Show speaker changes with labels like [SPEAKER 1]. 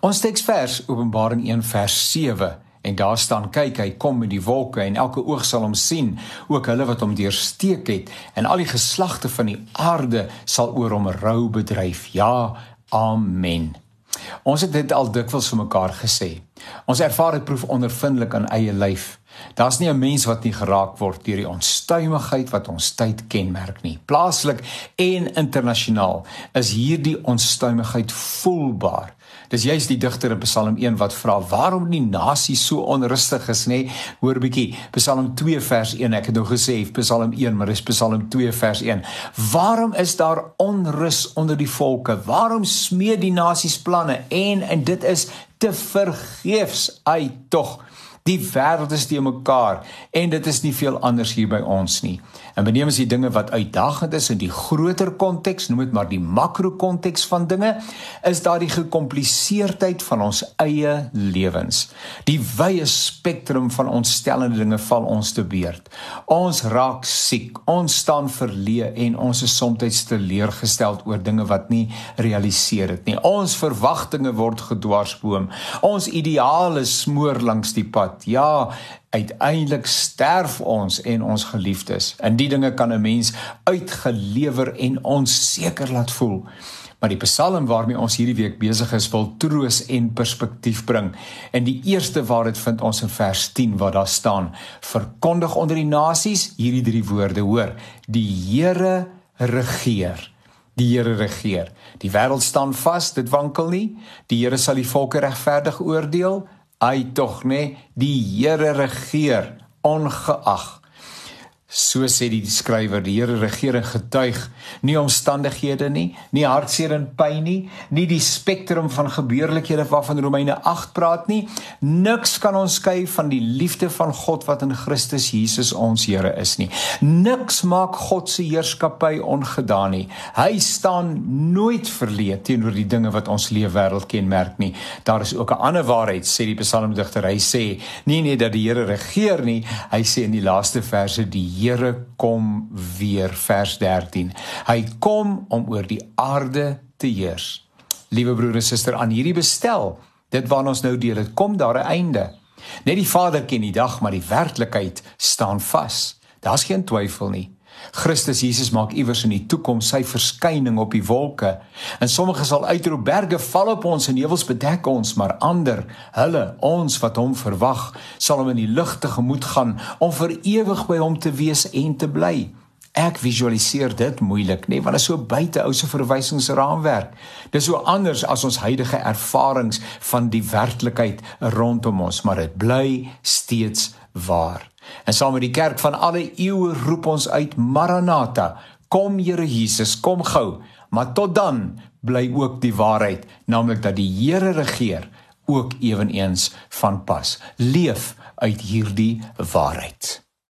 [SPEAKER 1] Ons teksvers Openbaring 1 vers 7 en daar staan kyk hy kom met die wolke en elke oog sal hom sien ook hulle wat hom deursteek het en al die geslagte van die aarde sal oor hom rou bedryf. Ja amen. Ons het dit al dikwels vir mekaar gesê ons ervaar dit proef ondervindelik aan eie lyf daar's nie 'n mens wat nie geraak word deur die onstuimigheid wat ons tyd kenmerk nie plaaslik en internasionaal is hierdie onstuimigheid voelbaar Dis juist die digter in Psalm 1 wat vra waarom die nasie so onrustig is, nê? Hoor bietjie, Psalm 2 vers 1. Ek het nou gesê Psalm 1, maar dis Psalm 2 vers 1. Waarom is daar onrus onder die volke? Waarom smee die nasies planne en en dit is te vergeefs. Ai tog. Die wêreld is te mekaar en dit is nie veel anders hier by ons nie. En beneem as die dinge wat uitdagend is in die groter konteks, noem dit maar die makrokonteks van dinge, is daar die gekompliseerdheid van ons eie lewens. Die wye spektrum van ontstellende dinge val ons te beurt. Ons raak siek, ons staan verleë en ons is soms teleurgesteld oor dinge wat nie realiseer het nie. Ons verwagtinge word gedwarsboom. Ons ideale smoor langs die pad. Ja, uiteindelik sterf ons en ons geliefdes. In die dinge kan 'n mens uitgelewer en onseker laat voel. Maar die Psalm waarmee ons hierdie week besig is, wil troos en perspektief bring. En die eerste waar dit vind ons in vers 10 waar daar staan: Verkondig onder die nasies hierdie drie woorde, hoor: Die Here regeer. Die Here regeer. Die wêreld staan vas, dit wankel nie. Die Here sal die volke regverdig oordeel. Ai tog nê, die Here regeer ongeag So sê die skrywer, die Here regeer en getuig nie omstandighede nie, nie hartseer en pyn nie, nie die spektrum van gebeurlikhede waarvan Romeine 8 praat nie. Niks kan ons skei van die liefde van God wat in Christus Jesus ons Here is nie. Niks maak God se heerskappy ongedaan nie. Hy staan nooit verleë teenoor die dinge wat ons lewe wêreld kenmerk nie. Daar is ook 'n ander waarheid sê die psalmdigter. Hy sê nie net dat die Here regeer nie, hy sê in die laaste verse die Here kom weer vers 13. Hy kom om oor die aarde te heers. Liewe broer en suster, aan hierdie bestel, dit waarna ons nou deel, dit kom daar 'n einde. Net die Vader ken die dag, maar die werklikheid staan vas. Daar's geen twyfel nie. Christus Jesus maak iewers in die toekoms sy verskyning op die wolke. En sommige sal uitroep berge val op ons en heuwels bedek ons, maar ander, hulle, ons wat hom verwag, sal hom in die lig tegemoet gaan om vir ewig by hom te wees en te bly. Ek visualiseer dit moeilik, nê, nee, want dit is so buite ou se verwysingsraamwerk. Dis so anders as ons huidige ervarings van die werklikheid rondom ons, maar dit bly steeds waar. En saam met die kerk van alle eeue roep ons uit Maranatha, kom Here Jesus, kom gou. Maar tot dan bly ook die waarheid, naamlik dat die Here regeer, ook ewenigs van pas. Leef uit hierdie waarheid.